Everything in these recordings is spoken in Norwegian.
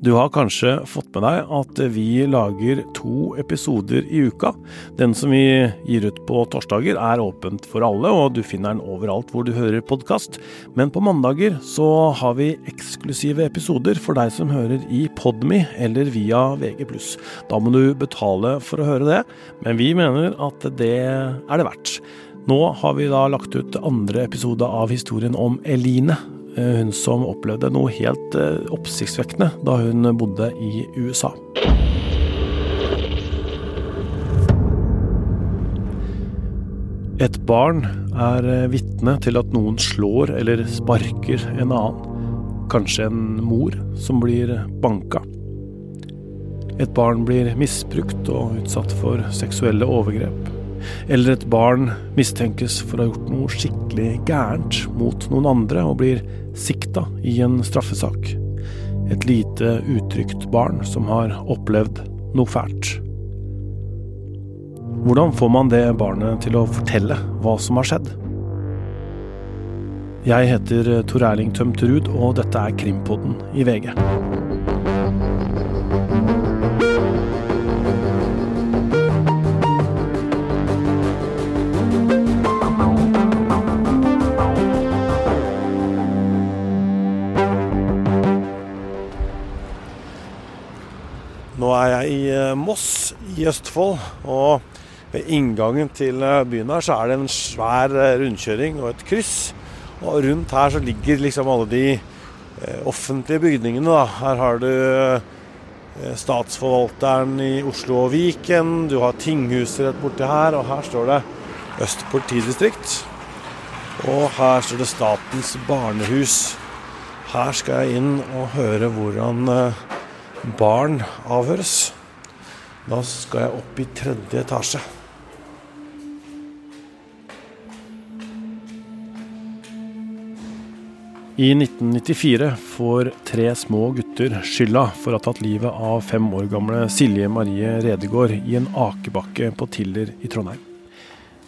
Du har kanskje fått med deg at vi lager to episoder i uka. Den som vi gir ut på torsdager er åpent for alle, og du finner den overalt hvor du hører podkast. Men på mandager så har vi eksklusive episoder for deg som hører i Podme eller via VG+. Da må du betale for å høre det, men vi mener at det er det verdt. Nå har vi da lagt ut andre episode av historien om Eline, hun som opplevde noe helt eh, oppsiktsvekkende da hun bodde i USA. Et barn er eh, vitne til at noen slår eller sparker en annen. Kanskje en mor som blir banka. Et barn blir misbrukt og utsatt for seksuelle overgrep. Eller et barn mistenkes for å ha gjort noe skikkelig gærent mot noen andre og blir sikta i en straffesak. Et lite utrygt barn som har opplevd noe fælt. Hvordan får man det barnet til å fortelle hva som har skjedd? Jeg heter Tor Erling Tømterud, og dette er Krimpodden i VG. I Østfold, og ved inngangen til eh, byen her så er det en svær eh, rundkjøring og et kryss. Og rundt her så ligger liksom alle de offentlige bygningene, da. Her har du Statsforvalteren i Oslo og Viken, du har tinghuset rett borti her, og her står det Øst politidistrikt. Og her står det Statens barnehus. Her skal jeg inn og høre hvordan barn avhøres. Da skal jeg opp i tredje etasje. I 1994 får tre små gutter skylda for å ha tatt livet av fem år gamle Silje Marie Redegård i en akebakke på Tiller i Trondheim.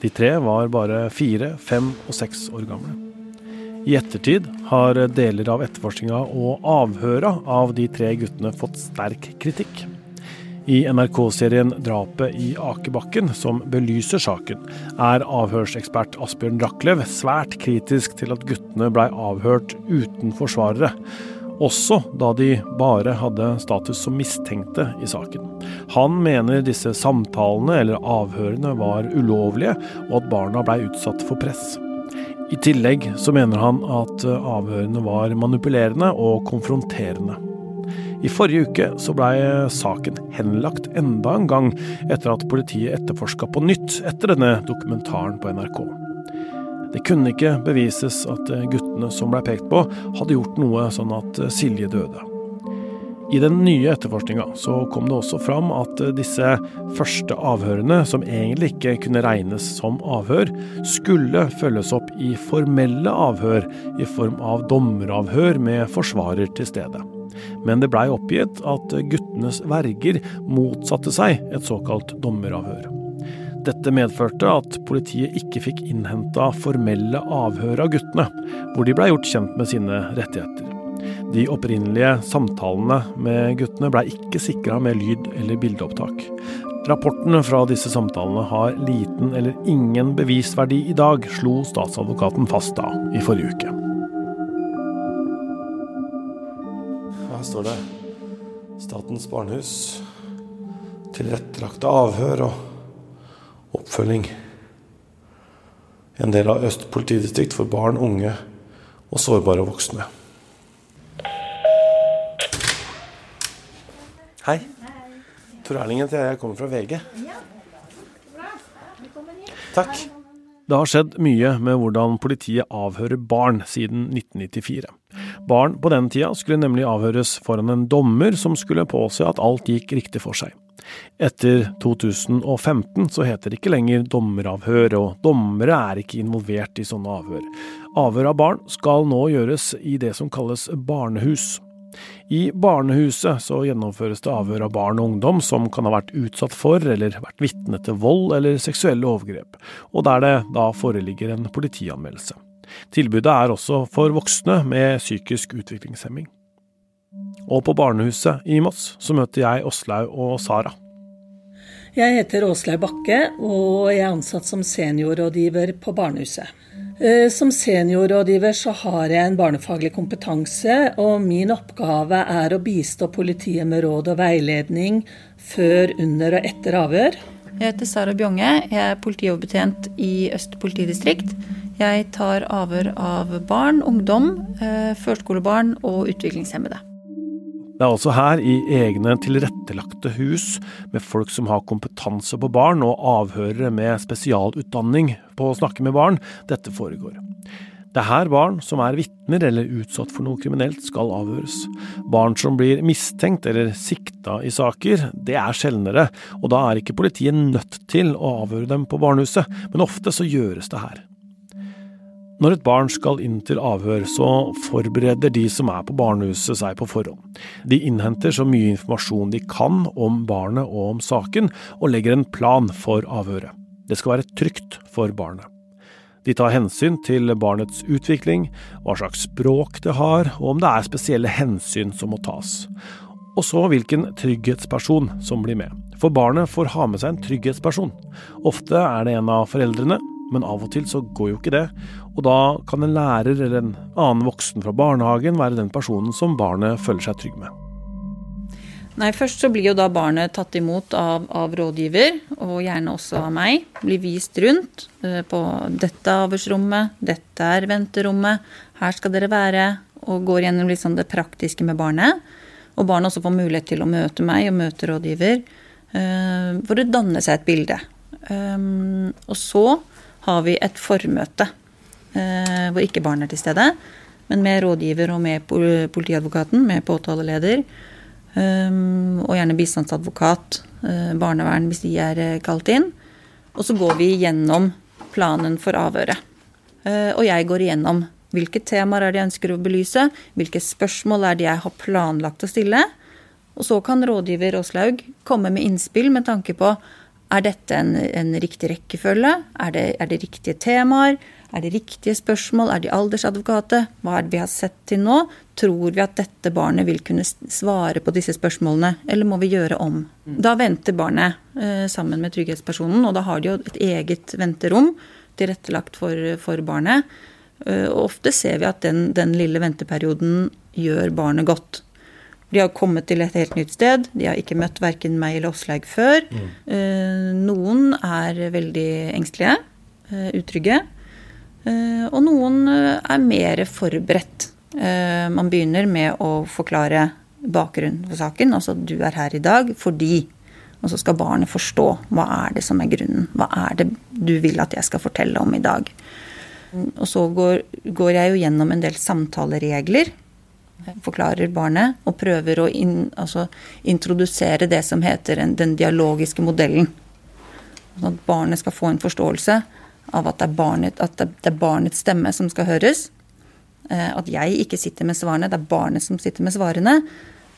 De tre var bare fire, fem og seks år gamle. I ettertid har deler av etterforskninga og avhøra av de tre guttene fått sterk kritikk. I NRK-serien 'Drapet i Akebakken', som belyser saken, er avhørsekspert Asbjørn Rachlew svært kritisk til at guttene blei avhørt uten forsvarere. Også da de bare hadde status som mistenkte i saken. Han mener disse samtalene eller avhørene var ulovlige, og at barna blei utsatt for press. I tillegg så mener han at avhørene var manipulerende og konfronterende. I forrige uke så blei saken henlagt enda en gang etter at politiet etterforska på nytt etter denne dokumentaren på NRK. Det kunne ikke bevises at guttene som blei pekt på, hadde gjort noe sånn at Silje døde. I den nye etterforskninga så kom det også fram at disse første avhørene, som egentlig ikke kunne regnes som avhør, skulle følges opp i formelle avhør i form av dommeravhør med forsvarer til stede. Men det blei oppgitt at guttenes verger motsatte seg et såkalt dommeravhør. Dette medførte at politiet ikke fikk innhenta formelle avhør av guttene, hvor de blei gjort kjent med sine rettigheter. De opprinnelige samtalene med guttene blei ikke sikra med lyd- eller bildeopptak. Rapportene fra disse samtalene har liten eller ingen bevisverdi i dag, slo statsadvokaten fast da, i forrige uke. Her står det Statens barnehus. Tilrettelagte avhør og oppfølging. En del av Øst politidistrikt for barn, unge og sårbare voksne. Hei. Tor Erling heter jeg. Jeg kommer fra VG. Takk. Det har skjedd mye med hvordan politiet avhører barn siden 1994. Barn på den tida skulle nemlig avhøres foran en dommer som skulle påse at alt gikk riktig for seg. Etter 2015 så heter det ikke lenger dommeravhør, og dommere er ikke involvert i sånne avhør. Avhør av barn skal nå gjøres i det som kalles barnehus. I barnehuset så gjennomføres det avhør av barn og ungdom som kan ha vært utsatt for eller vært vitne til vold eller seksuelle overgrep, og der det da foreligger en politianmeldelse. Tilbudet er også for voksne med psykisk utviklingshemming. Og på barnehuset i Moss så møter jeg Åslaug og Sara. Jeg heter Åslaug Bakke, og jeg er ansatt som seniorrådgiver på barnehuset. Eh, som seniorrådgiver så har jeg en barnefaglig kompetanse, og min oppgave er å bistå politiet med råd og veiledning før, under og etter avhør. Jeg heter Sara Bjonge, jeg er politioverbetjent i Øst politidistrikt. Jeg tar avhør av barn, ungdom, eh, førskolebarn og utviklingshemmede. Det er også her, i egne tilrettelagte hus, med folk som har kompetanse på barn, og avhørere med spesialutdanning på å snakke med barn, dette foregår. Det er her barn som er vitner eller utsatt for noe kriminelt, skal avhøres. Barn som blir mistenkt eller sikta i saker, det er sjeldnere, og da er ikke politiet nødt til å avhøre dem på barnehuset, men ofte så gjøres det her. Når et barn skal inn til avhør, så forbereder de som er på barnehuset seg på forhånd. De innhenter så mye informasjon de kan om barnet og om saken, og legger en plan for avhøret. Det skal være trygt for barnet. De tar hensyn til barnets utvikling, hva slags språk det har, og om det er spesielle hensyn som må tas. Og så hvilken trygghetsperson som blir med. For barnet får ha med seg en trygghetsperson. Ofte er det en av foreldrene, men av og til så går jo ikke det, og da kan en lærer eller en annen voksen fra barnehagen være den personen som barnet føler seg trygg med. Nei, Først så blir jo da barnet tatt imot av, av rådgiver, og gjerne også av meg. Blir vist rundt uh, på dette avhørsrommet, dette er venterommet, her skal dere være. Og går gjennom liksom det praktiske med barnet. Og barnet også får mulighet til å møte meg og møte rådgiver. Uh, for å danne seg et bilde. Um, og så har vi et formøte Eh, hvor ikke barn er til stede, men med rådgiver og med politiadvokaten, med påtaleleder. Eh, og gjerne bistandsadvokat, eh, barnevern hvis de er kalt inn. Og så går vi gjennom planen for avhøret. Og jeg går igjennom hvilke temaer er det ønsker å belyse, hvilke spørsmål er det jeg har planlagt å stille. Og så kan rådgiver Åslaug komme med innspill med tanke på er dette en, en riktig rekkefølge, er det, er det riktige temaer, er det riktige spørsmål? Er de aldersadvokate? Hva er det vi har sett til nå? Tror vi at dette barnet vil kunne svare på disse spørsmålene, eller må vi gjøre om? Mm. Da venter barnet eh, sammen med trygghetspersonen, og da har de jo et eget venterom tilrettelagt for, for barnet. Uh, og ofte ser vi at den, den lille venteperioden gjør barnet godt. De har kommet til et helt nytt sted. De har ikke møtt verken meg eller Åslaug før. Mm. Uh, noen er veldig engstelige, uh, utrygge. Eh, og noen eh, er mer forberedt. Eh, man begynner med å forklare bakgrunnen for saken. Altså du er her i dag fordi Og så skal barnet forstå hva er det som er grunnen. Hva er det du vil at jeg skal fortelle om i dag. Og så går, går jeg jo gjennom en del samtaleregler. Forklarer barnet og prøver å in, altså, introdusere det som heter en, den dialogiske modellen. Sånn at barnet skal få en forståelse av at det, barnet, at det er barnets stemme som skal høres. Eh, at jeg ikke sitter med svarene, det er barnet som sitter med svarene.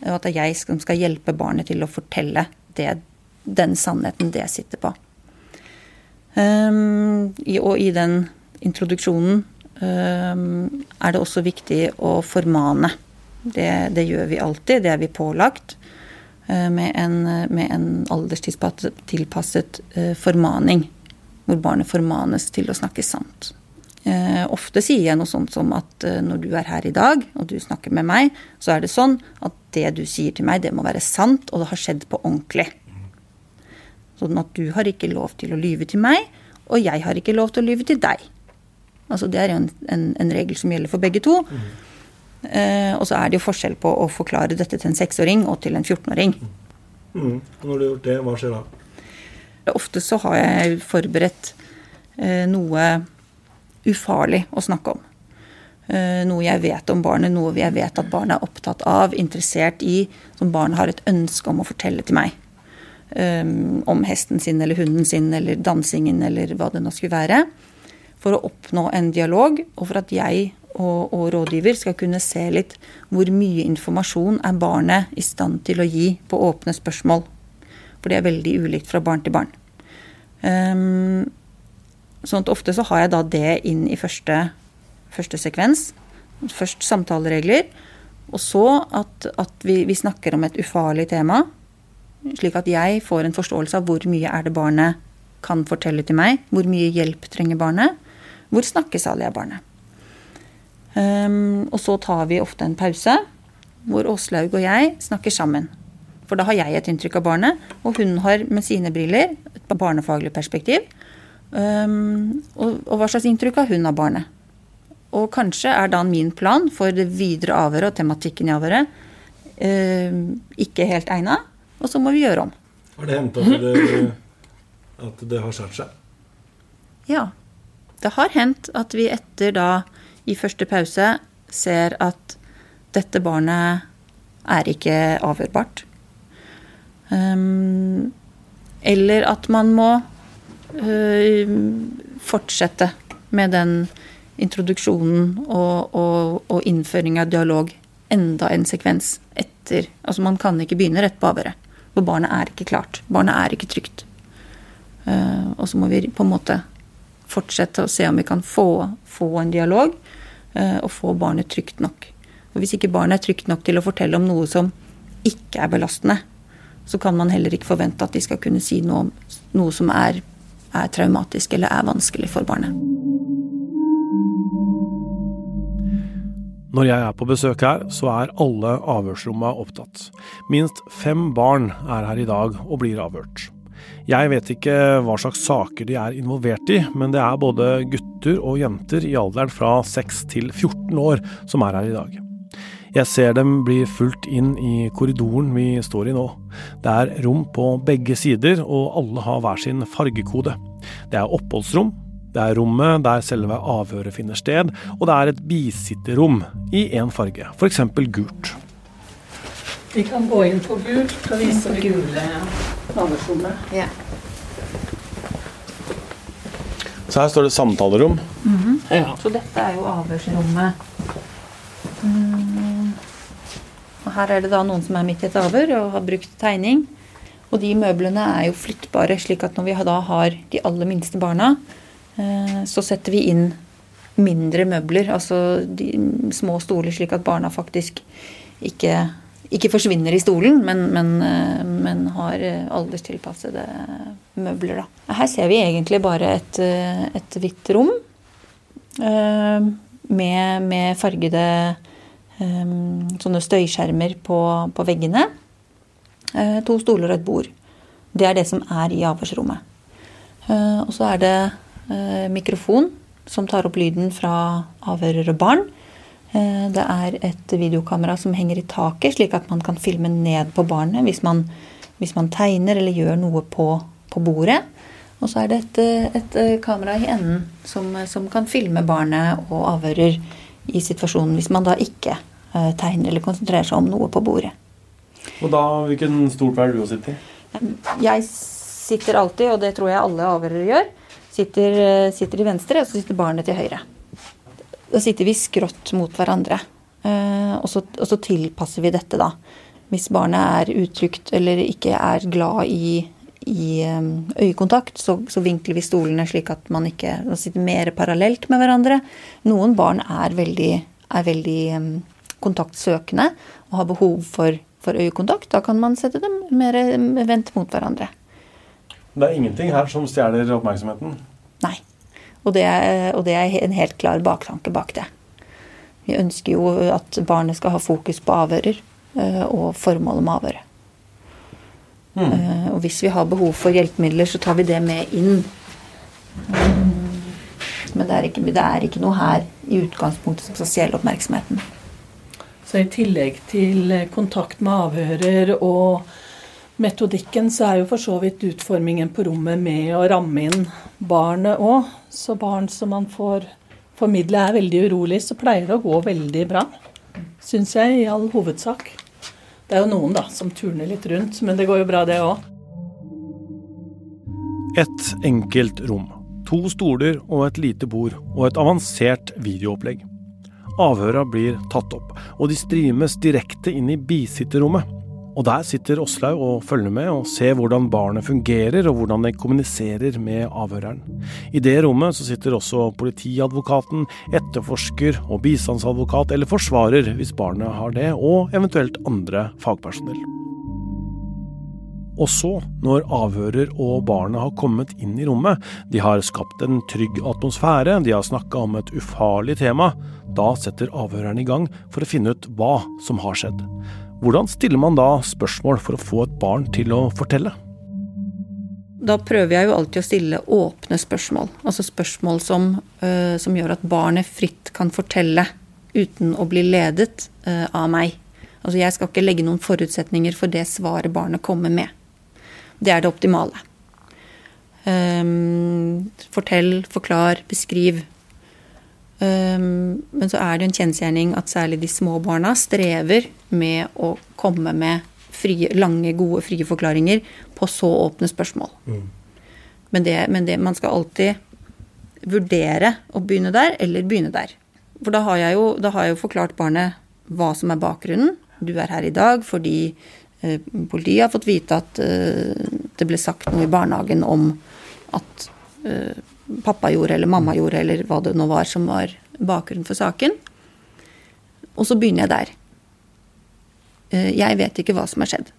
Og at det er jeg som skal hjelpe barnet til å fortelle det, den sannheten det sitter på. Um, og i den introduksjonen um, er det også viktig å formane. Det, det, gjør vi alltid, det er vi pålagt. Uh, med en, med en alderstilpasset uh, formaning hvor barnet formanes til å snakke sant. Eh, ofte sier jeg noe sånt som at eh, når du er her i dag, og du snakker med meg, så er det sånn at det du sier til meg, det må være sant, og det har skjedd på ordentlig. Sånn at du har ikke lov til å lyve til meg, og jeg har ikke lov til å lyve til deg. Altså Det er en, en, en regel som gjelder for begge to. Mm. Eh, og så er det jo forskjell på å forklare dette til en seksåring og til en 14-åring. Mm. Når du har gjort det, hva skjer da? Ofte så har jeg forberedt eh, noe ufarlig å snakke om. Eh, noe jeg vet om barnet, noe jeg vet at barnet er opptatt av, interessert i, som barnet har et ønske om å fortelle til meg. Om hesten sin eller hunden sin eller dansingen eller hva det nå skulle være. For å oppnå en dialog, og for at jeg og, og, rådgiver skal kunne se litt hvor mye informasjon er barnet i stand til å gi på åpne spørsmål. For det er veldig ulikt fra barn til barn. Um, sånn at ofte så har jeg da det inn i første, første sekvens. Først samtaleregler, Og så at, at vi, vi, snakker om et ufarlig tema, slik at jeg får en forståelse av hvor mye er det barnet kan fortelle til meg, hvor mye hjelp trenger barnet, hvor snakkesalig er barnet. Um, og så tar vi ofte en pause hvor Åslaug og jeg snakker sammen. For da har jeg et inntrykk av barnet, og hun har med sine briller et barnefaglig perspektiv. Um, og, og, hva slags inntrykk har hun av barnet? Og kanskje er da min plan for det videre avhøret og tematikken i avhøret um, ikke helt egna, og så må vi gjøre om. Har det hendt at det, at det har skjært seg? Ja. Det har hendt at vi etter da, i første pause, ser at dette barnet er ikke avhørbart. Um, eller at man må uh, fortsette med den introduksjonen og, og, og, innføring av dialog enda en sekvens etter. Altså Man kan ikke begynne rett på avhøret, for barnet er ikke klart. Barnet er ikke trygt. Uh, og så må vi på en måte fortsette å se om vi kan få, få en dialog uh, og få barnet trygt nok. Og Hvis ikke barnet er trygt nok til å fortelle om noe som ikke er belastende, så kan man heller ikke forvente at de skal kunne si noe om noe som er, er traumatisk eller er vanskelig for barnet. Når jeg er på besøk her, så er alle avhørsrommene opptatt. Minst fem barn er her i dag og blir avhørt. Jeg vet ikke hva slags saker de er involvert i, men det er både gutter og jenter i alderen fra 6 til 14 år som er her i dag. Jeg ser dem bli fulgt inn i korridoren vi står i nå. Det er rom på begge sider, og alle har hver sin fargekode. Det er oppholdsrom, det er rommet der selve avhøret finner sted, og det er et bisitterrom i én farge, f.eks. gult. Vi kan gå inn på gult og vise det gule avhørsrommet. Ja. Så her står det samtalerom. Mm -hmm. ja. Så dette er jo avhørsrommet. Mm. Og her er det da noen som er midt i et avhør og har brukt tegning. Og de møblene er jo flyttbare, slik at når vi da har de aller minste barna, eh, så setter vi inn mindre møbler, altså de små stoler, slik at barna faktisk ikke, ikke forsvinner i stolen, men, men, eh, men har eh, alderstilpassede møbler. Da. Her ser vi egentlig bare et, et hvitt rom med, med fargede sånne støyskjermer på, på veggene. Eh, to stoler og et bord. Det er det som er i avhørsrommet. Eh, og så er det eh, mikrofon som tar opp lyden fra avhører og barn. Det er et videokamera som henger i taket, slik at man kan filme ned på barnet hvis man, hvis man tegner eller gjør noe på, på bordet. Og så er det et, et kamera i enden som, som, kan filme barnet og avhører i situasjonen hvis man da ikke tegner eller konsentrerer seg om noe på bordet. Og da, Hvilken stol pleier du å sitte i? Jeg sitter alltid, og det tror jeg alle avhørere gjør, sitter, sitter i venstre, og så sitter barnet til høyre. Da sitter vi skrått mot hverandre. Uh, og, så, og, så, tilpasser vi dette, da. Hvis barnet er utrygt eller ikke er glad i, i øyekontakt, så, så, vinkler vi stolene slik at man ikke sitter mer parallelt med hverandre. Noen barn er veldig, er veldig kontaktsøkende og har behov for, for øyekontakt, da kan man sette dem mer vendt mot hverandre. Det er ingenting her som stjeler oppmerksomheten? Nei. Og det, er, og det er en helt klar baktanke bak det. Vi ønsker jo at barnet skal ha fokus på avhører eh, og formålet med avhøret. Mm. Og hvis vi har behov for hjelpemidler, så tar vi det med inn. Men det er ikke, det er ikke noe her i utgangspunktet som skal stjele oppmerksomheten. Så i tillegg til kontakt med avhører og metodikken, så er jo for så vidt utformingen på rommet med å ramme inn barnet òg. Så barn som man får formidle er veldig urolig, så pleier det å gå veldig bra. Syns jeg, i all hovedsak. Det er jo noen da som turner litt rundt, men det går jo bra, det òg. Et enkelt rom. To stoler og et lite bord, og et avansert videoopplegg. Avhøra blir tatt opp, og de streames direkte inn i bisitterrommet. Og der sitter Åslaug og følger med og ser hvordan barnet fungerer og hvordan det kommuniserer med avhøreren. I det rommet så sitter også politiadvokaten, etterforsker og bistandsadvokat eller forsvarer hvis barnet har det, og eventuelt andre fagpersonell. Og så, når avhører og barnet har kommet inn i rommet, de har skapt en trygg atmosfære, de har snakka om et ufarlig tema, da setter avhøreren i gang for å finne ut hva som har skjedd. Hvordan stiller man da spørsmål for å få et barn til å fortelle? Da prøver jeg jo alltid å stille åpne spørsmål. Altså spørsmål som, uh, som gjør at barnet fritt kan fortelle uten å bli ledet uh, av meg. Altså jeg skal ikke legge noen forutsetninger for det svaret barnet kommer med. Det er det optimale. Um, fortell, forklar, beskriv. Um, men så er det en kjensgjerning at særlig de små barna strever med å komme med frie, lange, gode, frie forklaringer på så åpne spørsmål. Mm. Men, det, men det, man skal alltid vurdere å begynne der, eller begynne der. For da har jeg jo, har jeg jo forklart barnet hva som er bakgrunnen. Du er her i dag fordi eh, politiet har fått vite at eh, det ble sagt noe i barnehagen om at eh, pappa gjorde, eller mamma gjorde, eller hva det nå var som var bakgrunnen for saken. Og så begynner jeg der. Eh, jeg vet ikke hva som har skjedd.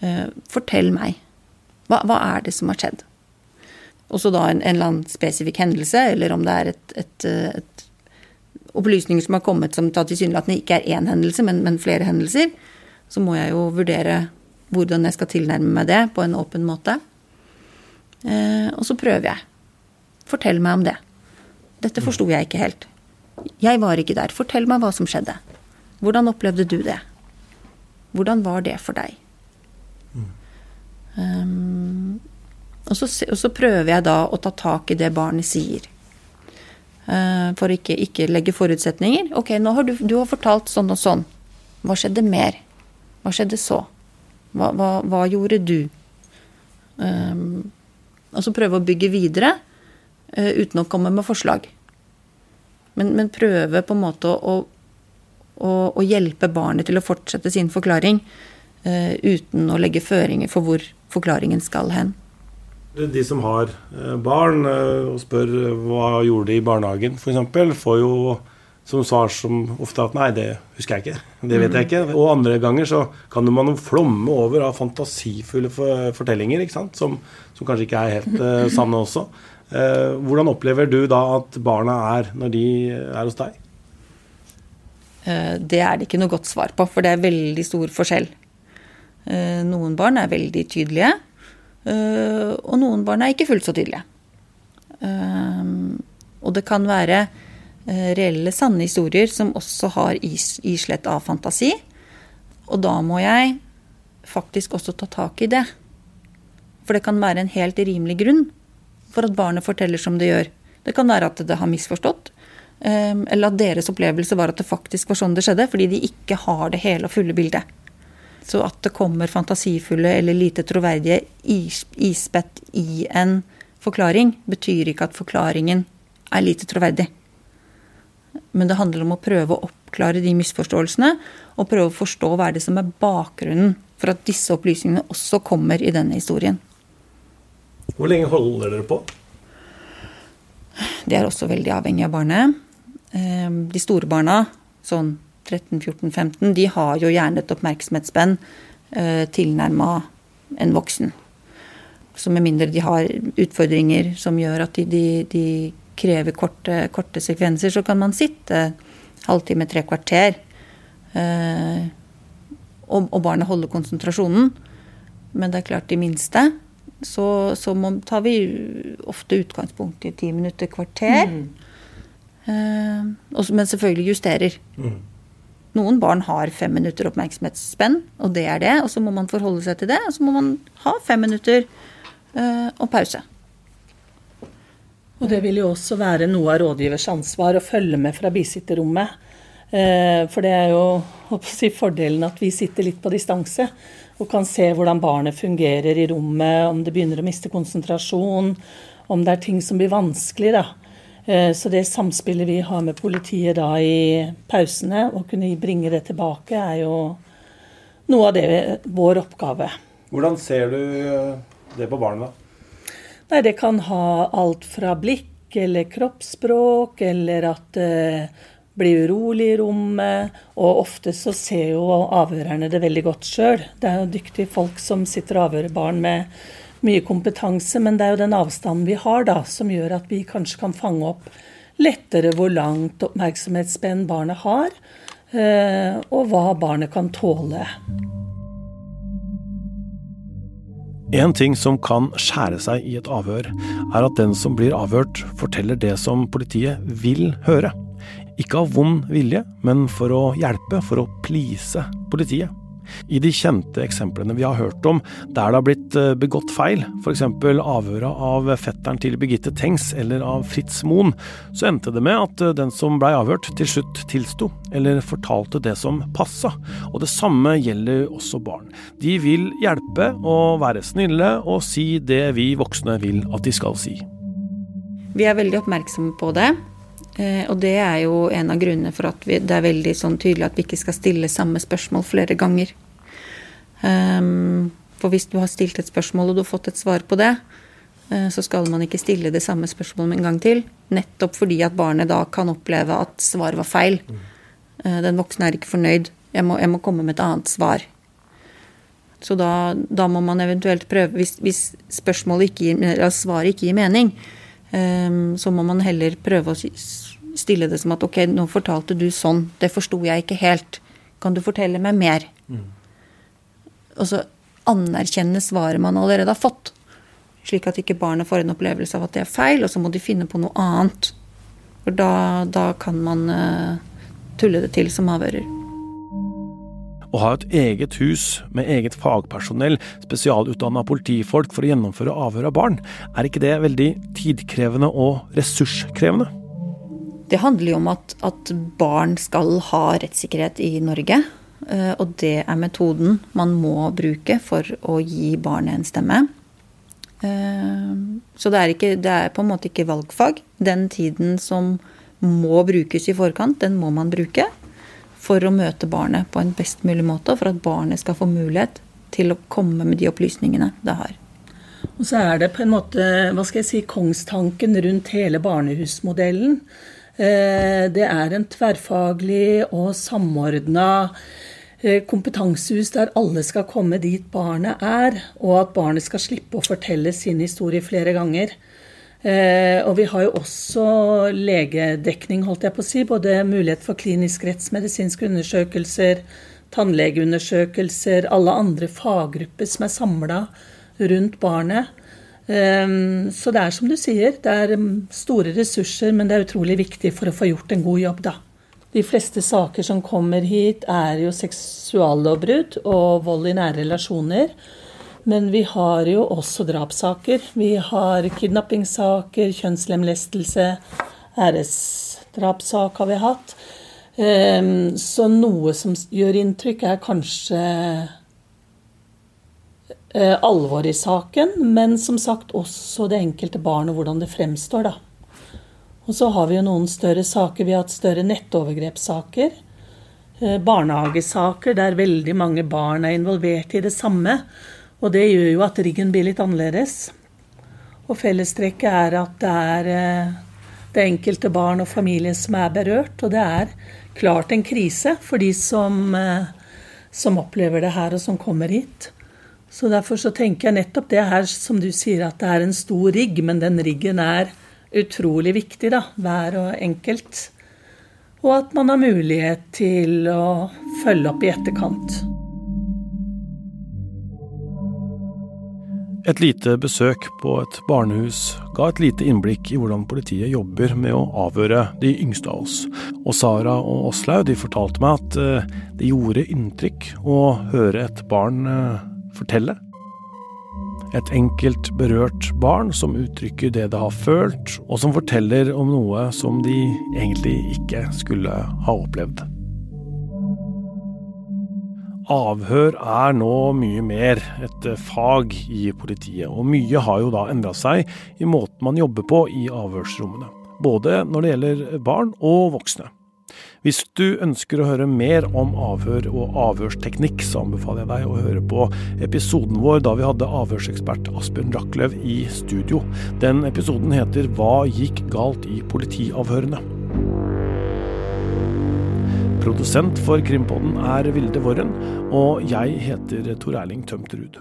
Eh, fortell meg. Hva, hva er det som har skjedd? Og så da en, en, eller annen spesifikk hendelse, eller om det er et, et, eh, et opplysninger som har kommet som tilsynelatende ikke er én hendelse, men, men, flere hendelser, så må jeg jo vurdere hvordan jeg skal tilnærme meg det på en åpen måte. Eh, og så prøver jeg. Fortell meg om det. Dette forsto jeg ikke helt. Jeg var ikke der. Fortell meg hva som skjedde. Hvordan opplevde du det? Hvordan var det for deg? Mm. Um, og, så, og, så, prøver jeg da å ta tak i det barnet sier. Uh, for ikke, ikke legge forutsetninger. Ok, nå har du, du har fortalt sånn og sånn. Hva skjedde mer? Hva skjedde så? Hva, hva, hva gjorde du? Um, og så prøve å bygge videre uten å komme med forslag. Men, men prøve på en måte å, å, å, hjelpe barnet til å fortsette sin forklaring uh, uten å legge føringer for hvor forklaringen skal hen. De som har eh, barn og spør hva gjorde de i barnehagen f.eks., får jo som svar som ofte at nei, det husker jeg ikke. Det vet jeg ikke. Og andre ganger så kan man jo flomme over av fantasifulle fortellinger ikke sant? Som, som kanskje ikke er helt uh, sanne også. Uh, hvordan opplever du da at barna er når de er hos deg? Eh, det er det ikke noe godt svar på, for det er veldig stor forskjell. Eh, noen barn er veldig tydelige, eh, og noen barn er ikke fullt så tydelige. Og det kan være reelle, sanne historier som også har islett av fantasi. Og da må jeg faktisk også ta tak i det. For det kan være en helt rimelig grunn for at barnet forteller som det gjør. Det kan være at det har misforstått. Ehm, eller at deres opplevelse var at det faktisk var sånn det skjedde, fordi de ikke har det hele og fulle bildet. Så at det kommer fantasifulle eller lite troverdige ispett i en forklaring, betyr ikke at forklaringen er lite troverdig. Men det handler om å prøve å oppklare de misforståelsene, og prøve å forstå hva er det som er bakgrunnen for at disse opplysningene også kommer i denne historien. Hvor lenge holder dere på? Det er også veldig avhengig av barnet. Ehm, de store barna, sånn 13-14-15, de har jo gjerne et oppmerksomhetsspenn eh, tilnærma en voksen. Så med mindre de har utfordringer som gjør at de, de, de krever korte, korte, sekvenser, så kan man sitte halvtime, tre kvarter. Eh, og, og barnet holder konsentrasjonen. Men det er klart, de minste, så, så må, tar vi ofte utgangspunkt i ti minutter, kvarter. Mm. Eh, men selvfølgelig justerer. Mm. Noen barn har fem minutter oppmerksomhetsspenn, og det er det. Og så må man forholde seg til det, og så må man ha fem minutter eh, og pause. Og det vil jo også være noe av rådgivers ansvar å følge med fra bisitterrommet. Uh, for det er jo si, fordelen at vi sitter litt på distanse og kan se hvordan barnet fungerer i rommet, om det begynner å miste konsentrasjon, om det er ting som blir vanskelig. da. Eh, så det samspillet vi har med politiet da i pausene, å kunne bringe det tilbake, er jo noe av det vår oppgave. Hvordan ser du det på barna? Nei, Det kan ha alt fra blikk eller kroppsspråk, eller at det blir urolig i rommet. Og ofte så ser jo avhørerne det veldig godt sjøl. Det er jo dyktige folk som sitter og avhører barn med mye kompetanse, men det er jo den avstanden vi har da, som gjør at vi kanskje kan fange opp lettere hvor langt oppmerksomhetsspenn barnet har, eh, og hva barnet kan tåle. En ting som kan skjære seg i et avhør, er at den som blir avhørt, forteller det som politiet vil høre. Ikke av vond vilje, men for å hjelpe, for å please politiet. I de kjente eksemplene vi har hørt om der det har blitt eh, begått feil, f.eks. avhøret av fetteren til Birgitte Tengs eller av Fritz Moen, så endte det med at eh, den som blei avhørt, til slutt tilsto, eller fortalte det som passa. Og det samme gjelder også barn. De vil hjelpe og være snille og si det vi voksne vil at de skal si. Vi er veldig oppmerksomme på det. Eh, og det er jo en av grunnene for at vi, det er veldig sånn tydelig at vi ikke skal stille samme spørsmål flere ganger. Um, for hvis du har stilt et spørsmål og du har fått et svar på det, uh, så skal man ikke stille det samme spørsmålet en gang til. Nettopp fordi at barnet da kan oppleve at svaret var feil. Uh, den voksne er ikke fornøyd. Jeg må, jeg må, komme med et annet svar. Så da, da må man eventuelt prøve Hvis, hvis spørsmålet ikke gir, eller svaret ikke gir mening, så må man heller prøve å stille det som at ok, nå fortalte du sånn, det forsto jeg ikke helt. Kan du fortelle meg mer? Mm. Og så anerkjenne svaret man allerede har fått. Slik at ikke barnet får en opplevelse av at det er feil, og så må de finne på noe annet. For da, da kan man uh, tulle det til som avhører. Å ha et eget hus med eget fagpersonell, spesialutdanna politifolk for å gjennomføre avhør av barn, er ikke det veldig tidkrevende og ressurskrevende? Det handler jo om at, at barn skal ha rettssikkerhet i Norge. Eh, og det er metoden man må bruke for å gi barnet en stemme. Eh, så det er, ikke, det er på en måte ikke valgfag. Den tiden som må brukes i forkant, den må man bruke for å møte barnet på en best mulig måte, for at barnet skal få mulighet til å komme med de opplysningene det har. Og så er det på en måte hva skal jeg si, kongstanken rundt hele barnehusmodellen. Eh, det er en tverrfaglig og samordna eh, kompetansehus der alle skal komme dit barnet er, og at barnet skal slippe å fortelle sin historie flere ganger. Eh, og vi har jo også legedekning, holdt jeg på å si. Både mulighet for klinisk rettsmedisinske undersøkelser, tannlegeundersøkelser, alle andre faggrupper som er samla rundt barnet. Ehm, så det er som du sier, det er um, store ressurser, men det er utrolig viktig for å få gjort en god jobb, da. De fleste saker som kommer hit, er jo seksuallovbrudd og vold i nære relasjoner. Men vi har jo også drapssaker. Vi har kidnappingssaker, kjønnslemlestelse, æresdrapssak har vi hatt. Ehm, så noe som gjør inntrykk, er kanskje alvoret alvor i saken, men som sagt også det enkelte barn og hvordan det fremstår. da. Og så har vi jo noen større saker. Vi har hatt større nettovergrepssaker. Eh, barnehagesaker der veldig mange barn er involvert i det samme. Og det gjør jo at riggen blir litt annerledes. Og fellestrekket er at det er eh, det enkelte barn og familie som er berørt. Og det er klart en krise for de som, eh, som opplever det her og som kommer hit. Så derfor så tenker jeg nettopp det her som du sier, at det er en stor rigg, men den riggen er utrolig viktig, da, hver og enkelt. Og at man har mulighet til å følge opp i etterkant. Et lite besøk på et barnehus ga et lite innblikk i hvordan politiet jobber med å avhøre de yngste av oss. Og Sara og Åslaug fortalte meg at eh, det gjorde inntrykk å høre et barn eh, fortelle. Et enkelt berørt barn som uttrykker det det har følt, og som forteller om noe som de egentlig ikke skulle ha opplevd. Avhør er nå mye mer et fag i politiet, og mye har jo da endra seg i måten man jobber på i avhørsrommene. Både når det gjelder barn og voksne. Hvis du ønsker å høre mer om avhør og avhørsteknikk, så anbefaler jeg deg å høre på episoden vår da vi hadde avhørsekspert Asbjørn Rackløv i studio. Den episoden heter Hva gikk galt i politiavhørene? Produsent for Krimpodden er Vilde Worren, og jeg heter Tor Erling Tømterud.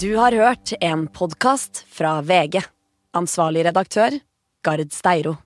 Du har hørt en podkast fra VG. Ansvarlig redaktør, Gard Steiro.